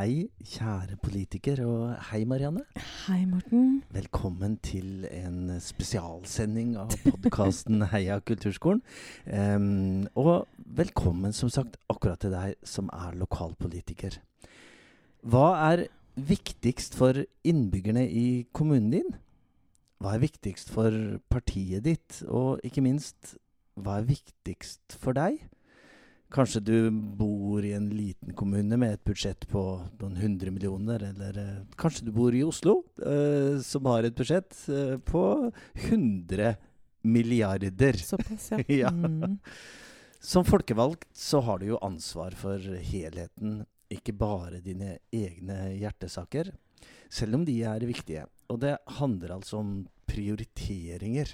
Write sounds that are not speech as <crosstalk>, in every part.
Hei, kjære politiker, og hei, Marianne. Hei, Morten. Velkommen til en spesialsending av podkasten <laughs> Heia kulturskolen. Um, og velkommen, som sagt, akkurat til deg som er lokalpolitiker. Hva er viktigst for innbyggerne i kommunen din? Hva er viktigst for partiet ditt? Og ikke minst, hva er viktigst for deg? Kanskje du bor i en liten kommune med et budsjett på noen hundre millioner, eller eh, kanskje du bor i Oslo, eh, som har et budsjett eh, på 100 milliarder. Såpass, ja. <laughs> Ja. Mm. Som folkevalgt så har du jo ansvar for helheten, ikke bare dine egne hjertesaker, selv om de er viktige. Og det handler altså om prioriteringer.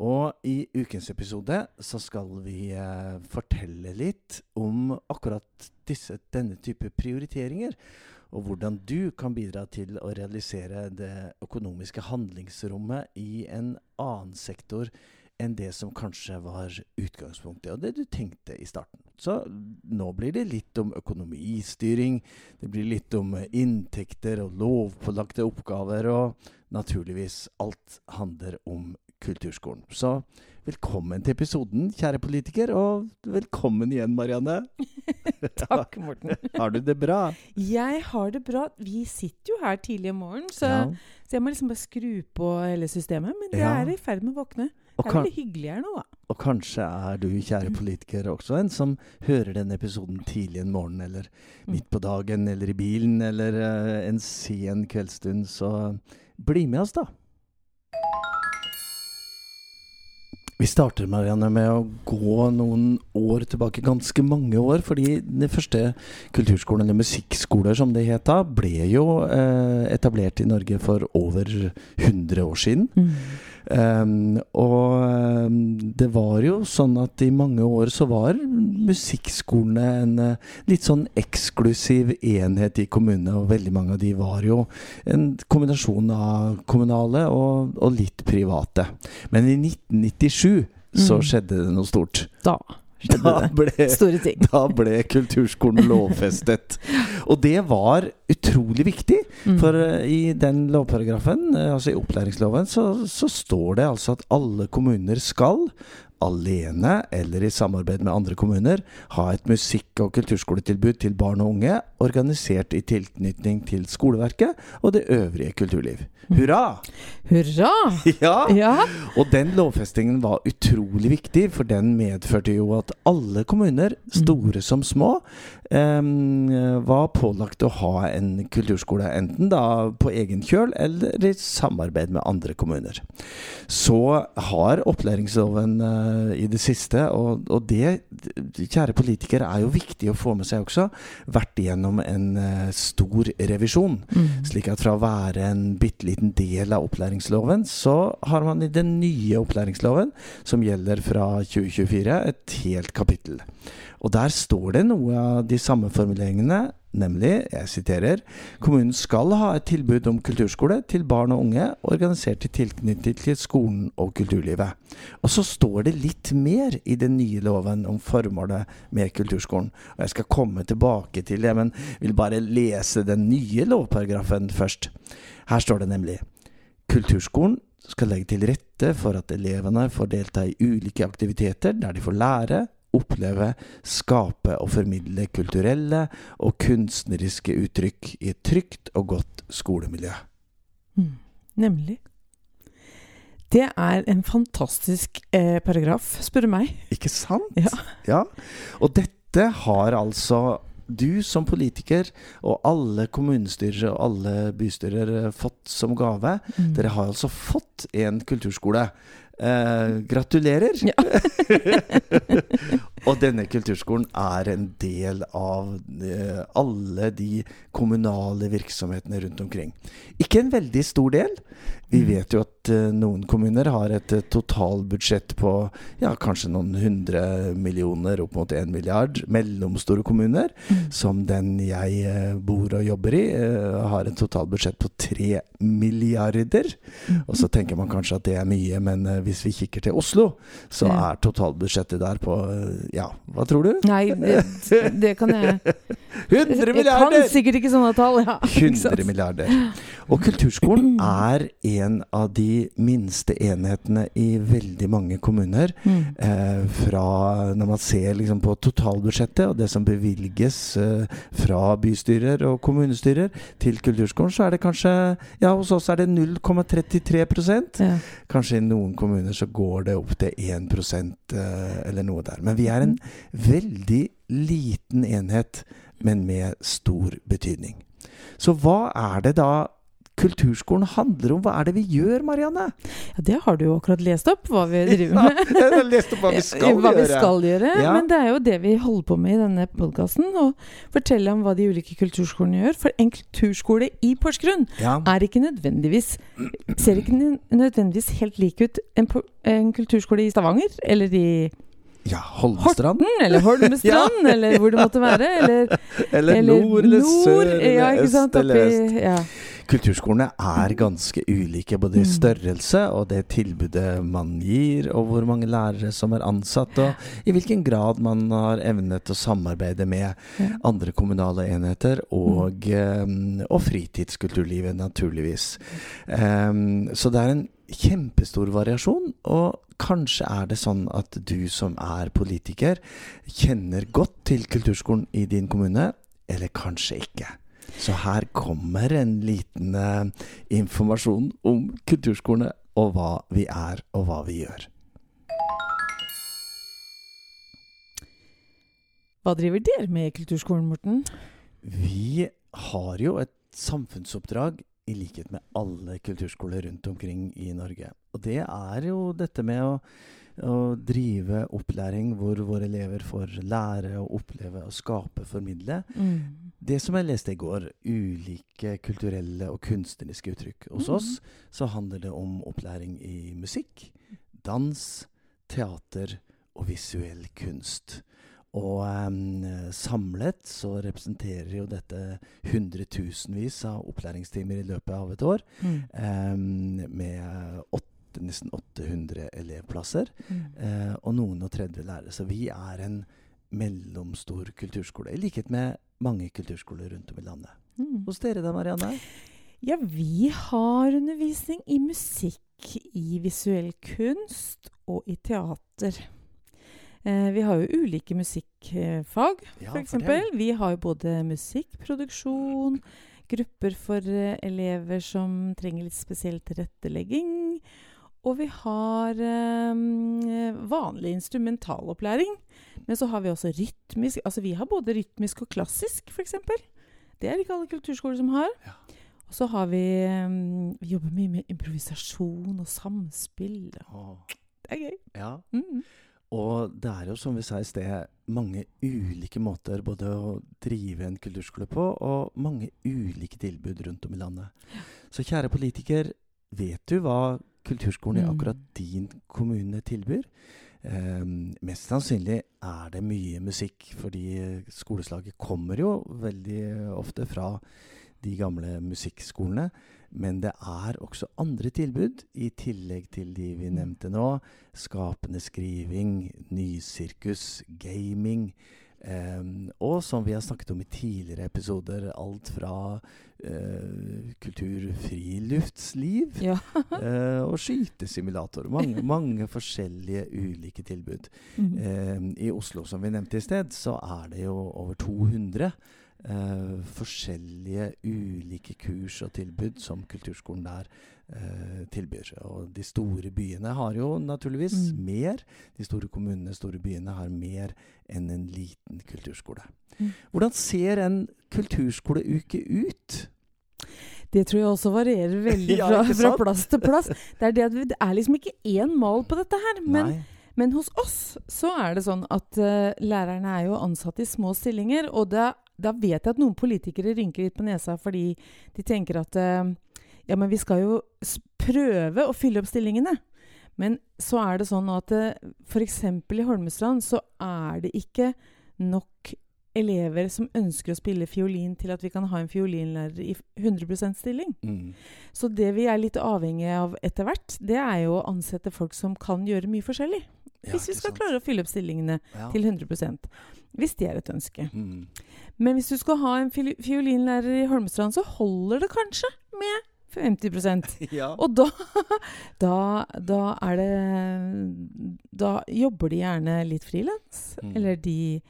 Og i ukens episode så skal vi eh, fortelle litt om akkurat disse, denne type prioriteringer. Og hvordan du kan bidra til å realisere det økonomiske handlingsrommet i en annen sektor enn det som kanskje var utgangspunktet, og det du tenkte i starten. Så nå blir det litt om økonomistyring, det blir litt om inntekter og lovpålagte oppgaver, og naturligvis alt handler om kulturskolen. Så velkommen til episoden, kjære politiker, og velkommen igjen, Marianne. <laughs> Takk, Morten. <laughs> har du det bra? Jeg har det bra. Vi sitter jo her tidlig om morgenen, så, Ja. så jeg må liksom bare skru på hele systemet. Men det Ja. er i ferd med å våkne. Og, Det er veldig hyggelig her nå, da. og kanskje er du, kjære politiker, også en som hører denne episoden tidlig en morgen, eller Mm. midt på dagen, eller i bilen, eller uh, en sen kveldsstund. Så bli med oss, da. Vi starter Marianne, med å gå noen år tilbake, ganske mange år. Fordi den første kulturskolen, eller musikkskoler som det het da, ble jo eh, etablert i Norge for over 100 år siden. Um, og um, det var jo sånn at i mange år så var musikkskolene en eh, litt sånn eksklusiv enhet i kommunene, og veldig mange av de var jo en kombinasjon av kommunale og, og litt private. Men i 1997 så Mm. skjedde det noe stort. Da skjedde Da det. ble, Store ting. <laughs> da ble kulturskolen lovfestet. Og det var utrolig viktig. Mm. For eh, i den lovparagrafen, eh, altså i opplæringsloven, så, så står det altså at alle kommuner skal, alene eller i samarbeid med andre kommuner, ha et musikk- og kulturskoletilbud til barn og unge, organisert i tilknytning til skoleverket og det øvrige kulturliv. Hurra! Hurra! <laughs> Ja! Ja. Og den lovfestingen var utrolig viktig, for den medførte jo at alle kommuner, store som små, var pålagt å ha en kulturskole, enten da på egen kjøl eller i samarbeid med andre kommuner. Så har opplæringsloven eh, i det siste, og, og det, kjære politikere, er jo viktig å få med seg også, vært igjennom en uh, stor revisjon. Mm. Slik at fra å være en bitte liten del av opplæringsloven, så har man i den nye opplæringsloven, som gjelder fra 2024, et helt kapittel. Og der står det noe av de samme formuleringene, nemlig, jeg siterer, kommunen skal ha et tilbud om kulturskole til barn og unge organisert i tilknytning til skolen og kulturlivet. Og så står det litt mer i den nye loven om formålet med kulturskolen. Og jeg skal komme tilbake til det, men vil bare lese den nye lovparagrafen først. Her står det nemlig Kulturskolen skal legge til rette for at elevene får delta i ulike aktiviteter der de får lære, oppleve, skape og formidle kulturelle og kunstneriske uttrykk i et trygt og godt skolemiljø. Mm. Nemlig. Det er en fantastisk eh, paragraf, spør du meg. Ikke sant? Ja. ja. Og dette har altså du som politiker og alle kommunestyrer og alle bystyrer eh, fått som gave. Mm. Dere har altså fått en kulturskole. Eh, gratulerer! Ja. <laughs> og denne kulturskolen er en del av eh, alle de kommunale virksomhetene rundt omkring. Ikke en veldig stor del. Vi Mm. vet jo at eh, noen kommuner har et eh, totalbudsjett på ja, kanskje noen hundre millioner, opp mot én milliard. Mellomstore kommuner, Mm. som den jeg eh, bor og jobber i, har et totalbudsjett på tre milliarder. Mm. Og så tenker man kanskje at det er mye, men hvis vi kikker til Oslo, så er totalbudsjettet der på Ja, hva tror du? Nei, det, det kan jeg <laughs> 100 Jeg kan sikkert ikke sånne tall. Ja, 100 milliarder. Og kulturskolen <clears throat> er en av de minste enhetene i veldig mange kommuner. Mm. Eh, fra når man ser liksom på totalbudsjettet og det som bevilges eh, fra bystyrer og kommunestyrer til kulturskolen, så er det kanskje Ja, hos oss er det 0,33 Ja. Kanskje i noen kommuner så går det opp til 1 eh, eller noe der. Men vi er en veldig liten enhet, men med stor betydning. Så hva er det da kulturskolen handler om? Hva er det vi gjør, Marianne? ja, det har du jo akkurat lest opp, hva vi driver Ja, med. <laughs> jeg har lest opp hva vi skal hva vi gjøre. skal gjøre. Ja. Men det er jo det vi holder på med i denne podkasten. Å fortelle om hva de ulike kulturskolene gjør. For en kulturskole i Porsgrunn Ja. er ikke nødvendigvis ser ikke nødvendigvis helt lik ut en, en kulturskole i Stavanger, eller i ja, Holmestrand. Horten, eller Holmestrand, <laughs> eller hvor det måtte være. Eller, Eller, nord eller sør eller ja, øst eller vest. Ja. Kulturskolene er ganske ulike, både i Mm. størrelse og det tilbudet man gir, og hvor mange lærere som er ansatt, og i hvilken grad man har evnet å samarbeide med andre kommunale enheter og, eh, og fritidskulturlivet, naturligvis. Em, så det er en kjempestor variasjon, og kanskje er det sånn at du som er politiker, kjenner godt til kulturskolen i din kommune, eller kanskje ikke. Så her kommer en liten eh, informasjon om kulturskolene og hva vi er og hva vi gjør. Hva driver dere med i kulturskolen, Morten? Vi har jo et samfunnsoppdrag i likhet med alle kulturskoler rundt omkring i Norge. Og det er jo dette med å, å drive opplæring hvor våre elever får lære og oppleve og skape, formidle. Mm. Det som jeg leste i går, ulike kulturelle og kunstneriske uttrykk. Hos mm. oss så handler det om opplæring i musikk, dans, teater og visuell kunst. Og um, samlet så representerer jo dette hundretusenvis av opplæringstimer i løpet av et år. Mm. Um, med åtte, nesten 800 elevplasser. Mm. Eh, og noen og 30 lærere. Så vi er en mellomstor kulturskole, i likhet med mange kulturskoler rundt om i landet. Mm. Hos dere da, Marianne? Ja, vi har undervisning i musikk, i visuell kunst og i teater. Eh, vi har jo ulike musikkfag, Ja, for eksempel. Vi har jo både musikkproduksjon, grupper for eh, elever som trenger litt spesiell tilrettelegging. Og vi har eh, vanlig instrumentalopplæring. Men så har vi også rytmisk Altså vi har både rytmisk og klassisk, f.eks. Det er det ikke alle kulturskoler som har. Ja. Og så har vi eh, Vi jobber mye med improvisasjon og samspill. Åh, Det er gøy. ja. Mm. Og det er jo, som vi sa i sted, mange ulike måter både å drive en kulturskole på, og mange ulike tilbud rundt om i landet. Så kjære politiker, vet du hva kulturskolen i Mm. akkurat din kommune tilbyr? Um, mest sannsynlig er det mye musikk, fordi skoleslaget kommer jo veldig ofte fra de gamle musikkskolene. Men det er også andre tilbud, i tillegg til de vi Mm. nevnte nå. Skapende skriving, nysirkus, gaming. Ehm, og som vi har snakket om i tidligere episoder, alt fra eh, kultur, friluftsliv Ja. <laughs> eh, og skytesimulator. Mange, <laughs> mange forskjellige ulike tilbud. Mm. Eh, I Oslo, som vi nevnte i sted, så er det jo over 200 eh, forskjellige ulike kurs og tilbud som kulturskolen der eh, tilbyr. Og de store byene har jo naturligvis Mm. mer. De store kommunene, store byene, har mer enn en liten kulturskole. Mm. Hvordan ser en kulturskoleuke ut? Det tror jeg også varierer veldig fra, <laughs> ja, fra plass til plass. Det er, det, det er liksom ikke én mal på dette her. Men, men hos oss så er det sånn at uh, lærerne er jo ansatt i små stillinger. Og da, da vet jeg at noen politikere rynker litt på nesa fordi de tenker at eh, ja, men vi skal jo prøve å fylle opp stillingene. Men så er det sånn at f.eks. i Holmestrand så er det ikke nok elever som ønsker å spille fiolin til at vi kan ha en fiolinlærer i 100% stilling. Mm. Så det vi er litt avhengig av etter hvert, det er jo å ansette folk som kan gjøre mye forskjellig. Ja, Hvis vi skal sant? klare å fylle opp stillingene ja. til 100% Hvis det er et ønske. Mm. Men hvis du skal ha en fiolinlærer i Holmestrand, så holder det kanskje med 50 <laughs> ja. Og da, <laughs> da, da er det Da jobber de gjerne litt frilans. Mm. Eller de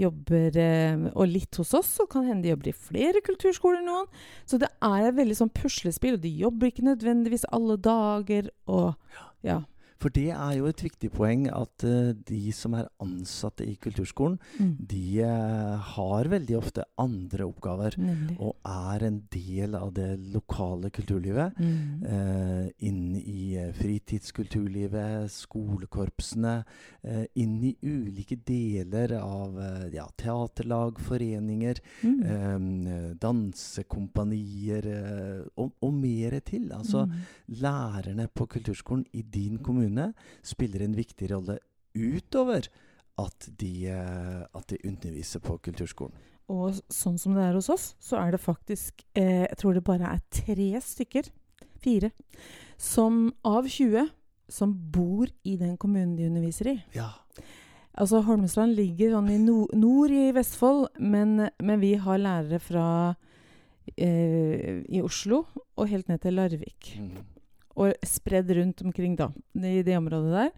jobber eh, Og litt hos oss, så kan hende de jobber i flere kulturskoler noen. Så det er et veldig sånn puslespill, og de jobber ikke nødvendigvis alle dager. Og ja. For det er jo et viktig poeng at uh, de som er ansatte i kulturskolen, Mm. de uh, har veldig ofte andre oppgaver. Nemlig. Og er en del av det lokale kulturlivet. Mm. Uh, inn i fritidskulturlivet, skolekorpsene. Inn i ulike deler av ja, teaterlag, foreninger. Mm. dansekompanier og, og mer til. Altså, Mm. lærerne på kulturskolen i din kommune spiller en viktig rolle utover at de, eh, at de underviser på kulturskolen. Og sånn som det er hos oss, så er det faktisk eh, Jeg tror det bare er tre stykker, fire, som av 20 som bor i den kommunen de underviser i. Ja. Altså Holmestrand ligger sånn i no nord i Vestfold, men, men vi har lærere fra eh, i Oslo og helt ned til Larvik. Mm. Og spredd rundt omkring, da, i det området der.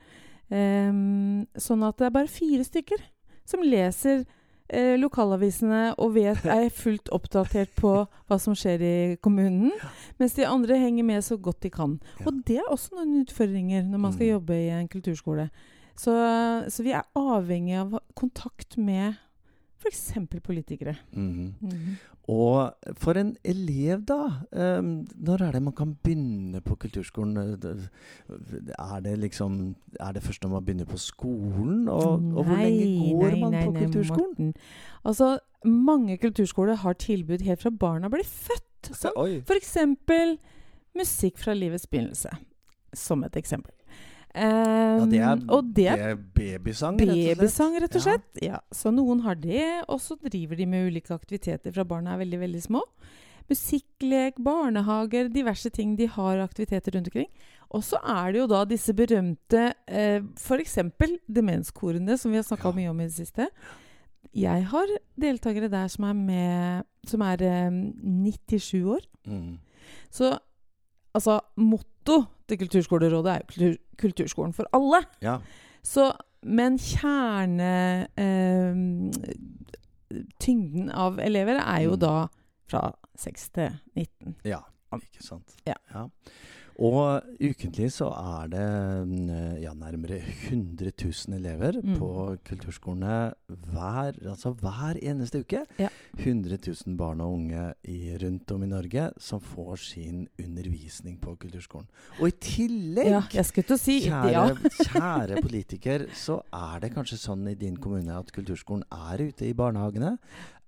Um, sånn at det er bare fire stykker som leser eh, lokalavisene og vet, <laughs> er fullt oppdatert på hva som skjer i kommunen. Mens de andre henger med så godt de kan. Og det er også noen utfordringer når man skal Mm. jobbe i en kulturskole. Så, så vi er avhengig av kontakt med f.eks. politikere. Mhm. Mhm. Og for en elev, da. eh, når er det man kan begynne på kulturskolen? Er det liksom Er det først når man begynner på skolen? Og, og hvor lenge går man på kulturskolen? Morten. Altså, mange kulturskoler har tilbud helt fra barna blir født. Som f.eks. musikk fra livets begynnelse. Som et eksempel. Ja, det er, Um, og det er babysang, babysang, rett og slett. Ja. Så noen har det, og så driver de med ulike aktiviteter fra barna er veldig, veldig små. Musikklek, barnehager, diverse ting. De har aktiviteter rundt omkring. Og så er det jo da disse berømte eh, f.eks. demenskorene, som vi har snakka Ja. mye om i det siste. Jeg har deltakere der som er med Som er eh, 97 år. Mm. Så altså Motto til Kulturskolerådet er jo kultur, kulturskolen for alle. Ja. Så, men kjerne eh, Tyngden av elever er jo Mm. da fra 6 til 19. ja. Ikke sant. Ja. Og ukentlig så er det mm, ja, nærmere 100 000 elever Mm. på kulturskolene hver, altså hver eneste uke. Ja. 100 000 barn og unge i, rundt om i Norge som får sin undervisning på kulturskolen. Og i tillegg Ja, si Kjære, <laughs> kjære politiker, så er det kanskje sånn i din kommune at kulturskolen er ute i barnehagene,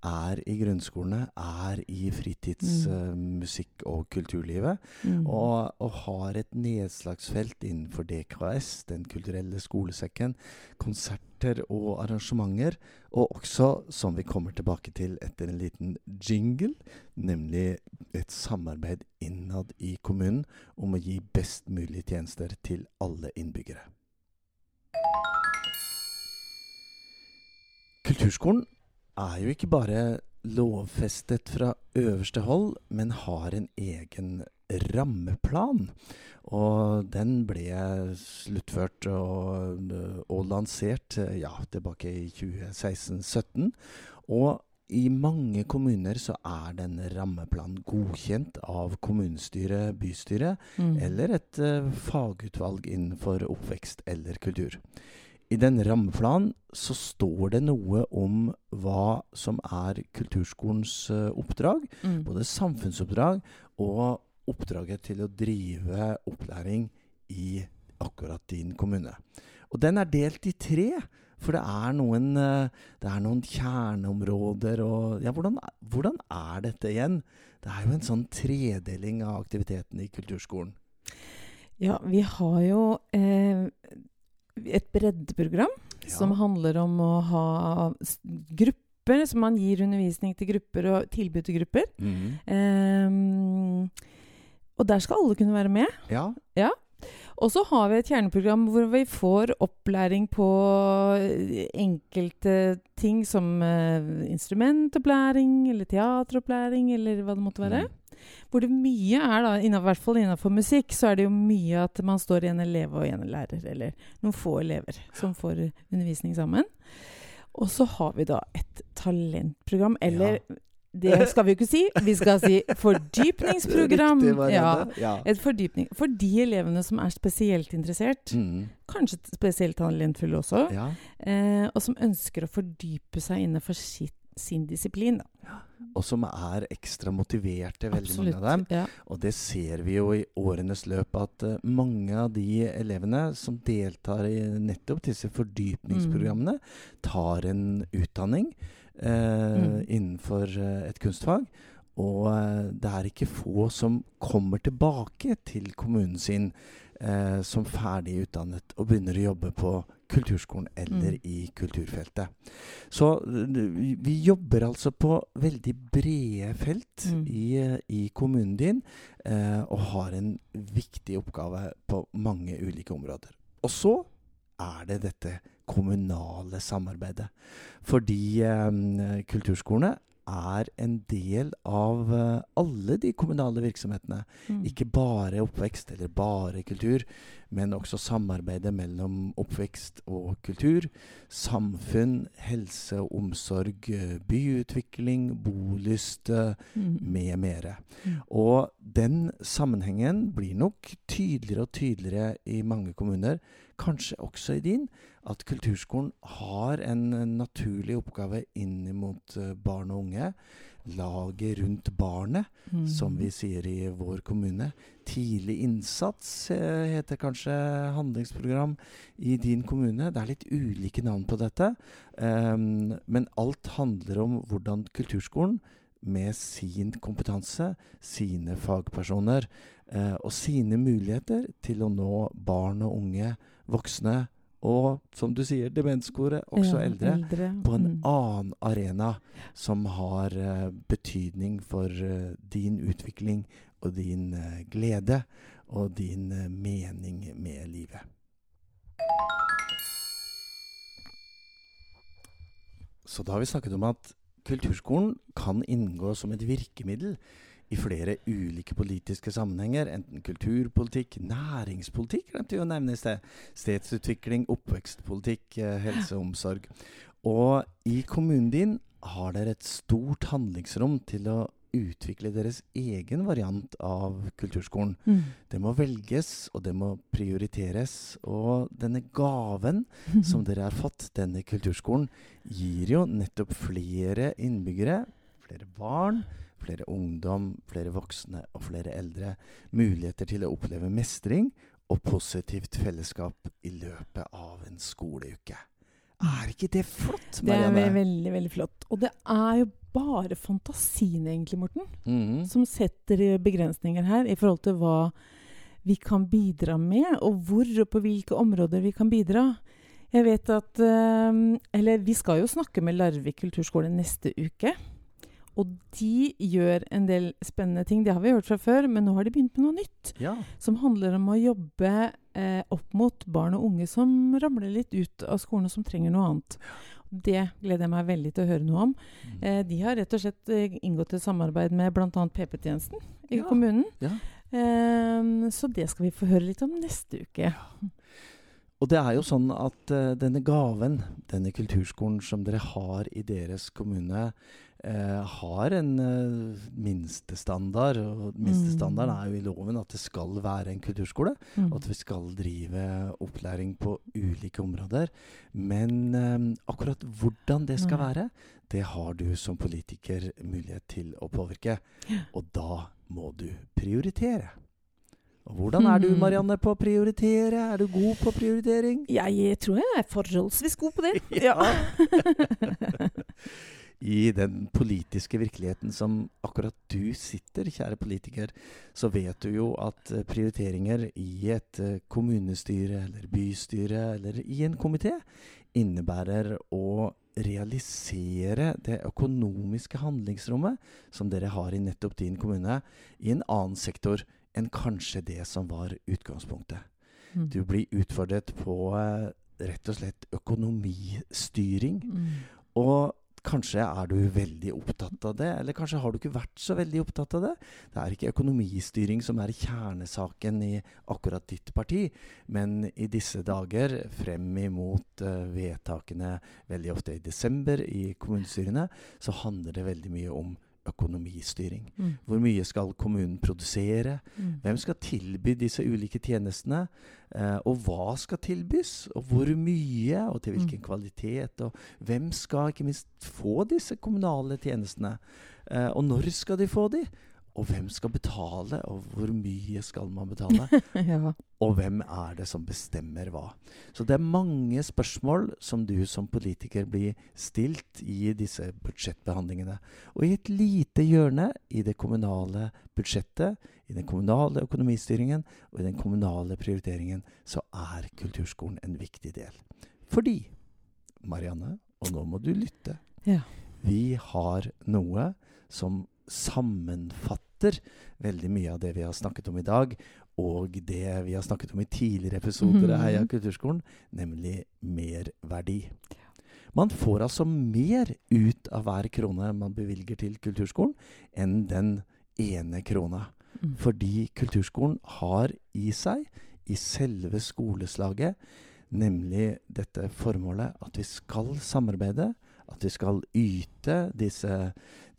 er i grunnskolene, er i fritidsmusikk- Mm. uh, og kulturlivet, Mm. og, og har et nedslagsfelt innenfor DKS, Den kulturelle skolesekken, konserter og arrangementer, og også, som vi kommer tilbake til etter en liten jingle, nemlig et samarbeid innad i kommunen om å gi best mulig tjenester til alle innbyggere. Kulturskolen er jo ikke bare lovfestet fra øverste hold, men har en egen rammeplan. Og den ble sluttført og, og lansert ja, tilbake i 2016-2017. Og i mange kommuner så er denne rammeplanen godkjent av kommunestyret, bystyret Mm. eller et uh, fagutvalg innenfor oppvekst eller kultur. I den rammeplanen så står det noe om hva som er kulturskolens eh, oppdrag. Mm. Både samfunnsoppdrag og oppdraget til å drive opplæring i akkurat din kommune. Og den er delt i tre. For det er noen, eh, det er noen kjerneområder og Ja, hvordan, hvordan er dette igjen? Det er jo en sånn tredeling av aktiviteten i kulturskolen. Ja, vi har jo eh, et breddeprogram som handler om å ha grupper, så man gir undervisning til grupper og tilbud til grupper. Mm. Um, og der skal alle kunne være med. Ja. Og så har vi et kjerneprogram hvor vi får opplæring på eh, enkelte ting som eh, instrumentopplæring eller teateropplæring eller hva det måtte være. Mm. Hvor det mye er, da, i hvert fall innenfor musikk, så er det jo mye at man står i en elev og en lærer, eller noen få elever som får undervisning sammen. Og så har vi da et talentprogram, eller det skal vi jo ikke si, vi skal si fordypningsprogram. Ja. Et fordypning. For de elevene som er spesielt interessert, mm. kanskje spesielt talentfulle også, ja. eh, og som ønsker å fordype seg innenfor sitt, sin disiplin. Da. Og som er ekstra motiverte, veldig mange av dem. Ja. Og det ser vi jo i årenes løp, at uh, mange av de elevene som deltar i nettopp disse fordypningsprogrammene, tar en utdanning Mm. innenfor eh, et kunstfag. Og eh, det er ikke få som kommer tilbake til kommunen sin eh, som ferdig utdannet og begynner å jobbe på kulturskolen eller Mm. i kulturfeltet. Så eh, vi, jobber altså på veldig brede felt Mm. i, eh, i kommunen din, eh, og har en viktig oppgave på mange ulike områder. Og så er det dette kommunale samarbeidet. Fordi eh, kulturskolene er en del av eh, alle de kommunale virksomhetene. Mm. Ikke bare oppvekst eller bare kultur, men også samarbeidet mellom oppvekst og kultur. Samfunn, helse og omsorg, byutvikling, bolyst Mm. med mere. Mm. Og den sammenhengen blir nok tydeligere og tydeligere i mange kommuner, kanskje også i din, at kulturskolen har en eh, naturlig oppgave inn mot eh, barn og unge. Laget rundt barnet, Mm. som vi sier i vår kommune. Tidlig innsats eh, heter kanskje handlingsprogram i din kommune. Det er litt ulike navn på dette. Um, men alt handler om hvordan kulturskolen med sin kompetanse, sine fagpersoner eh, og sine muligheter til å nå barn og unge, voksne og, som du sier, demenskore, også Ja, eldre, på en mm. annen arena som har uh, betydning for uh, din utvikling og din uh, glede og din mening med livet. Så da har vi snakket om at kulturskolen kan inngå som et virkemiddel i flere ulike politiske sammenhenger, enten kulturpolitikk, næringspolitikk, glemte vi å nevne i sted, stedsutvikling, oppvekstpolitikk, eh, helse og omsorg. Og i kommunen din har dere et stort handlingsrom til å utvikle deres egen variant av kulturskolen. Mm. Det må velges, og det må prioriteres. Og denne gaven <laughs> som dere har fått, denne kulturskolen, gir jo nettopp flere innbyggere, flere barn, flere ungdom, flere voksne og flere eldre muligheter til å oppleve mestring og positivt fellesskap i løpet av en skoleuke. Er ikke det flott, Marianne? Det er veldig, veldig flott. Og det er jo bare fantasien, egentlig, Morten, Mhm. som setter begrensninger her i forhold til hva vi kan bidra med, og hvor og på hvilke områder vi kan bidra. Jeg vet at eh, Eller vi skal jo snakke med Larvik kulturskole neste uke. Og de gjør en del spennende ting. Det har vi hørt fra før, men nå har de begynt med noe nytt. Ja. Som handler om å jobbe eh, opp mot barn og unge som ramler litt ut av skolen, og som trenger noe annet. Det gleder jeg meg veldig til å høre noe om. Mm. Eh, de har rett og slett eh, inngått et samarbeid med bl.a. PP-tjenesten i Ja, kommunen. ja. Eh, så det skal vi få høre litt om neste uke. Og det er jo sånn at eh, denne gaven, denne kulturskolen som dere har i deres kommune, har en uh, minstestandard. Og minstestandarden Mm. er jo i loven at det skal være en kulturskole. Mm. Og at vi skal drive opplæring på ulike områder. Men eh, akkurat hvordan det skal være, det har du som politiker mulighet til å påvirke. Og da må du prioritere. Og hvordan er du, Mhm. Marianne, på å prioritere? Er du god på prioritering? Jeg tror jeg er forholdsvis god på det. <laughs> Ja. <laughs> i den politiske virkeligheten som akkurat du sitter, kjære politiker, så vet du jo at eh, prioriteringer i et eh, kommunestyre eller bystyre eller i en komité innebærer å realisere det økonomiske handlingsrommet som dere har i nettopp din kommune, i en annen sektor enn kanskje det som var utgangspunktet. Mm. Du blir utfordret på eh, rett og slett økonomistyring. Mm. Og kanskje er du veldig opptatt av det, eller kanskje har du ikke vært så veldig opptatt av det. Det er ikke økonomistyring som er kjernesaken i akkurat ditt parti, men i disse dager, frem imot uh, vedtakene veldig ofte i desember i kommunestyrene, så handler det veldig mye om økonomistyring. Mm. Hvor mye skal kommunen produsere? Mm. Hvem skal tilby disse ulike tjenestene? Eh, og hva skal tilbys? Og hvor mye? Og til hvilken Mm. kvalitet? Og hvem skal ikke minst få disse kommunale tjenestene? Eh, og når skal de få de? Og hvem skal betale? Og hvor mye skal man betale? <laughs> ja. Og hvem er det som bestemmer hva? Så det er mange spørsmål som du som politiker blir stilt i disse budsjettbehandlingene. Og i et lite hjørne i det kommunale budsjettet, i den kommunale økonomistyringen og i den kommunale prioriteringen, så er kulturskolen en viktig del. Fordi, Marianne, og nå må du lytte, Ja. vi har noe som sammenfatter veldig mye av det vi har snakket om i dag, og det vi har snakket om i tidligere episoder av Heia Mhm. kulturskolen, nemlig merverdi. Man får altså mer ut av hver krone man bevilger til kulturskolen, enn den ene krona. Mm. Fordi kulturskolen har i seg, i selve skoleslaget, nemlig dette formålet at vi skal samarbeide, at vi skal yte disse,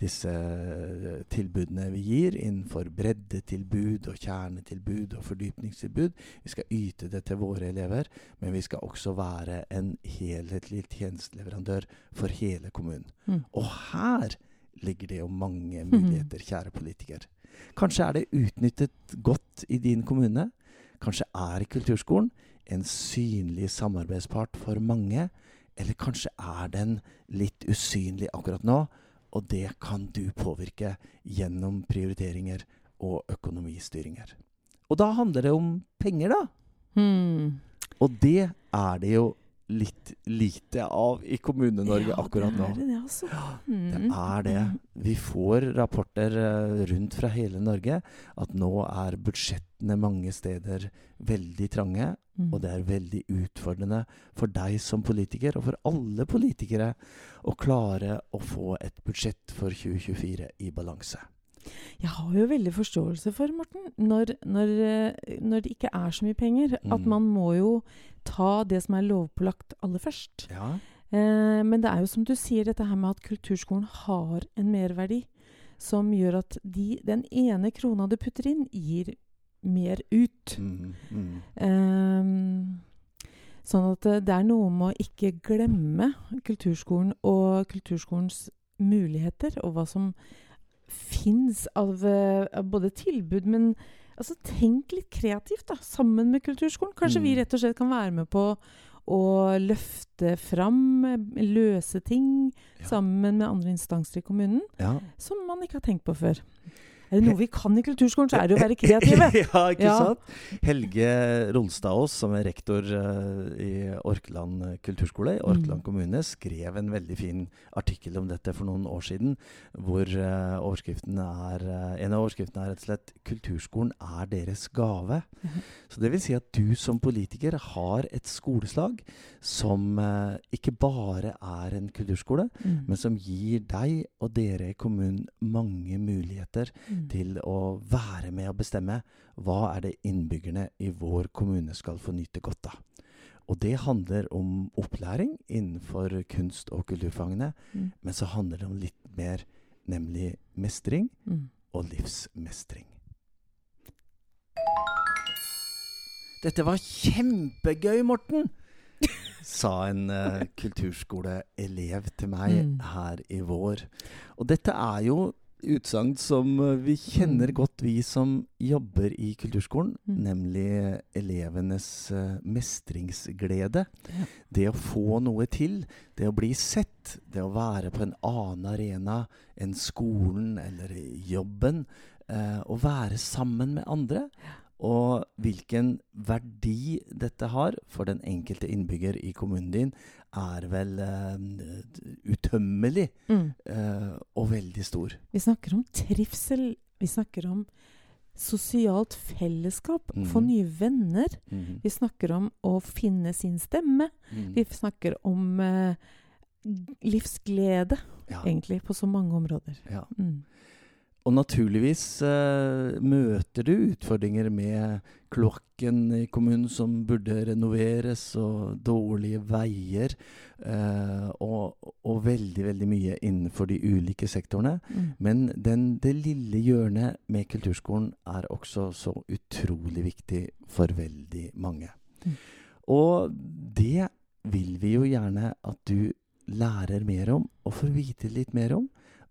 disse eh, tilbudene vi gir innenfor breddetilbud og kjernetilbud og fordypningstilbud. Vi skal yte det til våre elever, men vi skal også være en helhetlig tjenesteleverandør for hele kommunen. Mm. Og her ligger det jo mange <laughs> muligheter, kjære politiker. Kanskje er det utnyttet godt i din kommune. Kanskje er kulturskolen en synlig samarbeidspart for mange. Eller kanskje er den litt usynlig akkurat nå, og det kan du påvirke gjennom prioriteringer og økonomistyringer. Og da handler det om penger, da. Hmm. Og det er det jo litt lite av i Kommune-Norge Ja, akkurat nå. Det er det, altså. Det Mm. er det. Vi får rapporter eh, rundt fra hele Norge at nå er budsjettene mange steder veldig trange. Mm. Og det er veldig utfordrende for deg som politiker, og for alle politikere, å klare å få et budsjett for 2024 i balanse. Jeg har jo veldig forståelse for, Morten, når, når, eh, når det ikke er så mye penger, at Mm. man må jo ta det som er lovpålagt aller først. Ja. Eh, men det er jo som du sier, dette her med at kulturskolen har en merverdi som gjør at de, den ene krona du putter inn, gir mer ut. Mm, mm. Eh, sånn at det, er noe med å ikke glemme kulturskolen og kulturskolens muligheter, og hva som fins av, eh, av både tilbud, men altså, tenk litt kreativt da, sammen med kulturskolen. Kanskje vi Mm. rett og slett kan være med på å løfte fram eh, løse ting Ja. sammen med andre instanser i kommunen, ja. som man ikke har tenkt på før. Er det noe vi kan i kulturskolen, så er det å være kreative. <laughs> ja, ikke Ja. sant? Helge Rolstadås, som er rektor uh, i Orkland kulturskole i Orkland Mm. kommune, skrev en veldig fin artikkel om dette for noen år siden, hvor uh, overskriften er, uh, en av overskriftene er rett og slett 'Kulturskolen er deres gave'. Mhm. Så det vil si at du som politiker har et skoleslag som ikke bare er en kulturskole, Mm. men som gir deg og dere i kommunen mange muligheter Mm. til å være med og bestemme hva er det innbyggerne i vår kommune skal få nyte godt av. Og det handler om opplæring innenfor kunst- og kulturfagene, Mm. men så handler det om litt mer, nemlig mestring Mm. og livsmestring. Dette var kjempegøy, Morten! <laughs> Sa en uh, kulturskoleelev til meg Mm. her i vår. Og dette er jo utsagn som eh, vi kjenner Mm. godt, vi som jobber i kulturskolen, Mm. nemlig elevenes eh, mestringsglede. Ja. Det å få noe til, det å bli sett, det å være på en annen arena enn skolen eller jobben. Eh, å være sammen med andre. Og hvilken verdi dette har for den enkelte innbygger i kommunen din, er vel uh, utømmelig Mm. uh, og veldig stor. Vi snakker om trivsel. Vi snakker om sosialt fellesskap. Få Mhm. nye venner. Mm. Vi snakker om å finne sin stemme. Mhm. Vi snakker om uh, livsglede, Ja, egentlig, på så mange områder. ja. Mm. Og naturligvis eh, møter du utfordringer med kloakken i kommunen som burde renoveres, og dårlige veier, eh, og, og veldig, veldig mye innenfor de ulike sektorene. Mm. Men den, det lille hjørnet med kulturskolen er også så utrolig viktig for veldig mange. Mm. Og det vil vi jo gjerne at du lærer mer om, og får vite litt mer om.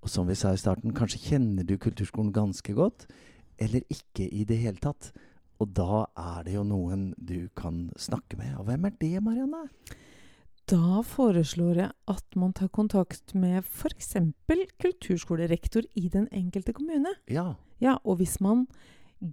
Og som vi sa i starten, kanskje kjenner du kulturskolen ganske godt, eller ikke i det hele tatt. Og da er det jo noen du kan snakke med. Og hvem er det, Marianne? Da foreslår jeg at man tar kontakt med f.eks. kulturskolerektor i den enkelte kommune. Ja. Ja, og hvis man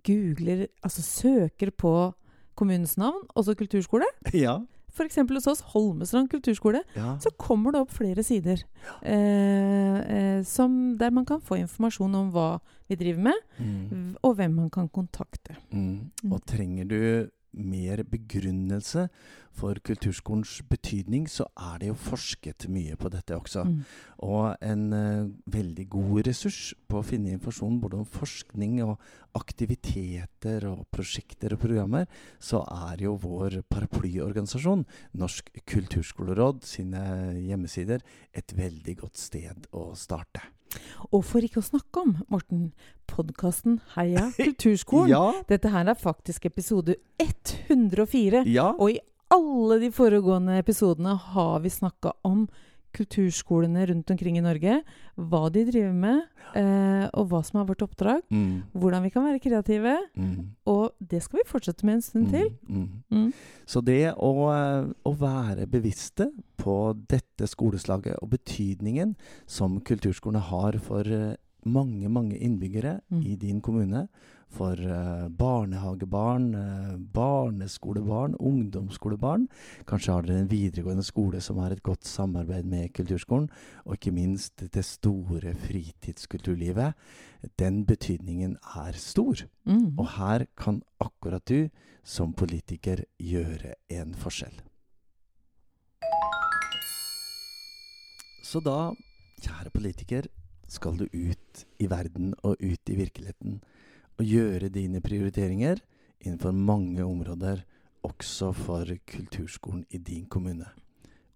googler, altså søker på kommunens navn, også kulturskole, Ja. f.eks. hos oss, Holmestrand kulturskole, ja. så kommer det opp flere sider eh, eh, som, der man kan få informasjon om hva vi driver med, Mm. og hvem man kan kontakte. Mm. Mm. Og trenger du mer begrunnelse for kulturskolens betydning, så er det jo forsket mye på dette også. Mm. Og en uh, veldig god ressurs på å finne informasjon både om forskning og aktiviteter og prosjekter og programmer, så er jo vår paraplyorganisasjon, Norsk kulturskoleråd, sine hjemmesider et veldig godt sted å starte. Og for ikke å snakke om, Morten, podkasten Heia <laughs> kulturskolen. Ja, Dette her er faktisk episode 104. ja. Og i alle de foregående episodene har vi snakka om kulturskolene rundt omkring i Norge. Hva de driver med, eh, og hva som er vårt oppdrag. Mm, Hvordan vi kan være kreative. mm. Og det skal vi fortsette med en stund til. Mm, mm. Mm. Så det å, eh, å være bevisste på dette skoleslaget og betydningen som kulturskolene har for eh, mange, mange innbyggere Mm. i din kommune, for uh, barnehagebarn, uh, barneskolebarn, ungdomsskolebarn. Kanskje har dere en videregående skole som har et godt samarbeid med kulturskolen, og ikke minst det store fritidskulturlivet. Den betydningen er stor. Mm. Og her kan akkurat du som politiker gjøre en forskjell. Så da, kjære politiker, skal du ut i verden og ut i virkeligheten og gjøre dine prioriteringer innenfor mange områder, også for kulturskolen i din kommune.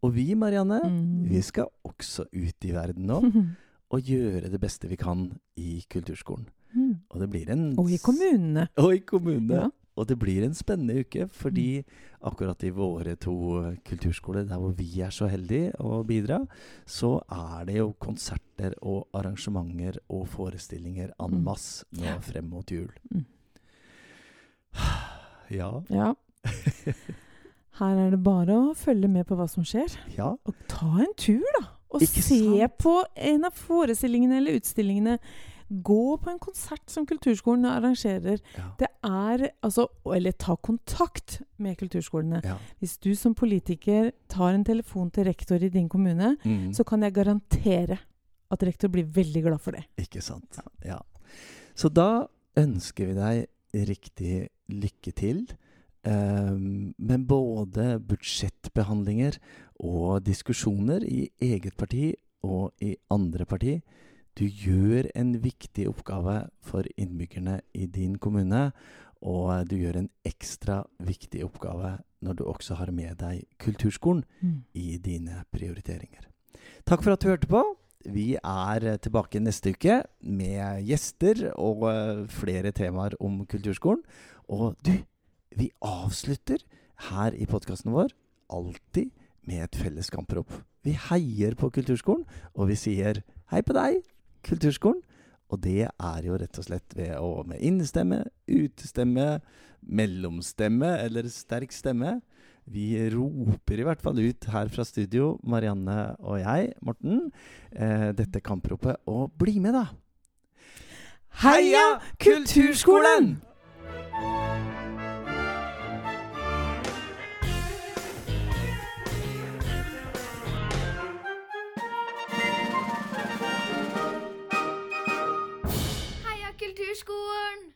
Og vi, Marianne, Mm. vi skal også ut i verden nå <laughs> og gjøre det beste vi kan i kulturskolen. Mm. Og det blir en Og i kommunene. og i kommunene. Ja. Og det blir en spennende uke, fordi akkurat i våre to eh, kulturskoler, der hvor vi er så heldige å bidra, så er det jo konserter og arrangementer og forestillinger en Mm. masse nå frem mot jul. Mm. <sighs> Ja. Ja. <laughs> Her er det bare å følge med på hva som skjer. Ja. Og ta en tur, da. Og Ikke se sant? på en av forestillingene eller utstillingene. Gå på en konsert som kulturskolen arrangerer. Ja. Det er altså Eller ta kontakt med kulturskolene. ja. Hvis du som politiker tar en telefon til rektor i din kommune, Mm. så kan jeg garantere at rektor blir veldig glad for det. Ikke sant. Ja. Så da ønsker vi deg riktig lykke til. ehm, med både budsjettbehandlinger og diskusjoner i eget parti og i andre parti. Du gjør en viktig oppgave for innbyggerne i din kommune, og du gjør en ekstra viktig oppgave når du også har med deg kulturskolen i dine prioriteringer. Takk for at du hørte på. Vi er tilbake neste uke med gjester og eh, flere temaer om kulturskolen. Og du, vi avslutter her i podkasten vår alltid med et felles kamprop. Vi heier på kulturskolen, og vi sier hei på deg, kulturskolen. Og det er jo rett og slett ved å med innestemme, utestemme, mellomstemme eller sterk stemme. Vi roper i hvert fall ut her fra studio, Marianne og jeg, Morten, eh, dette kampropet. Og bli med, da! Heia Kulturskolen! Heia Kulturskolen!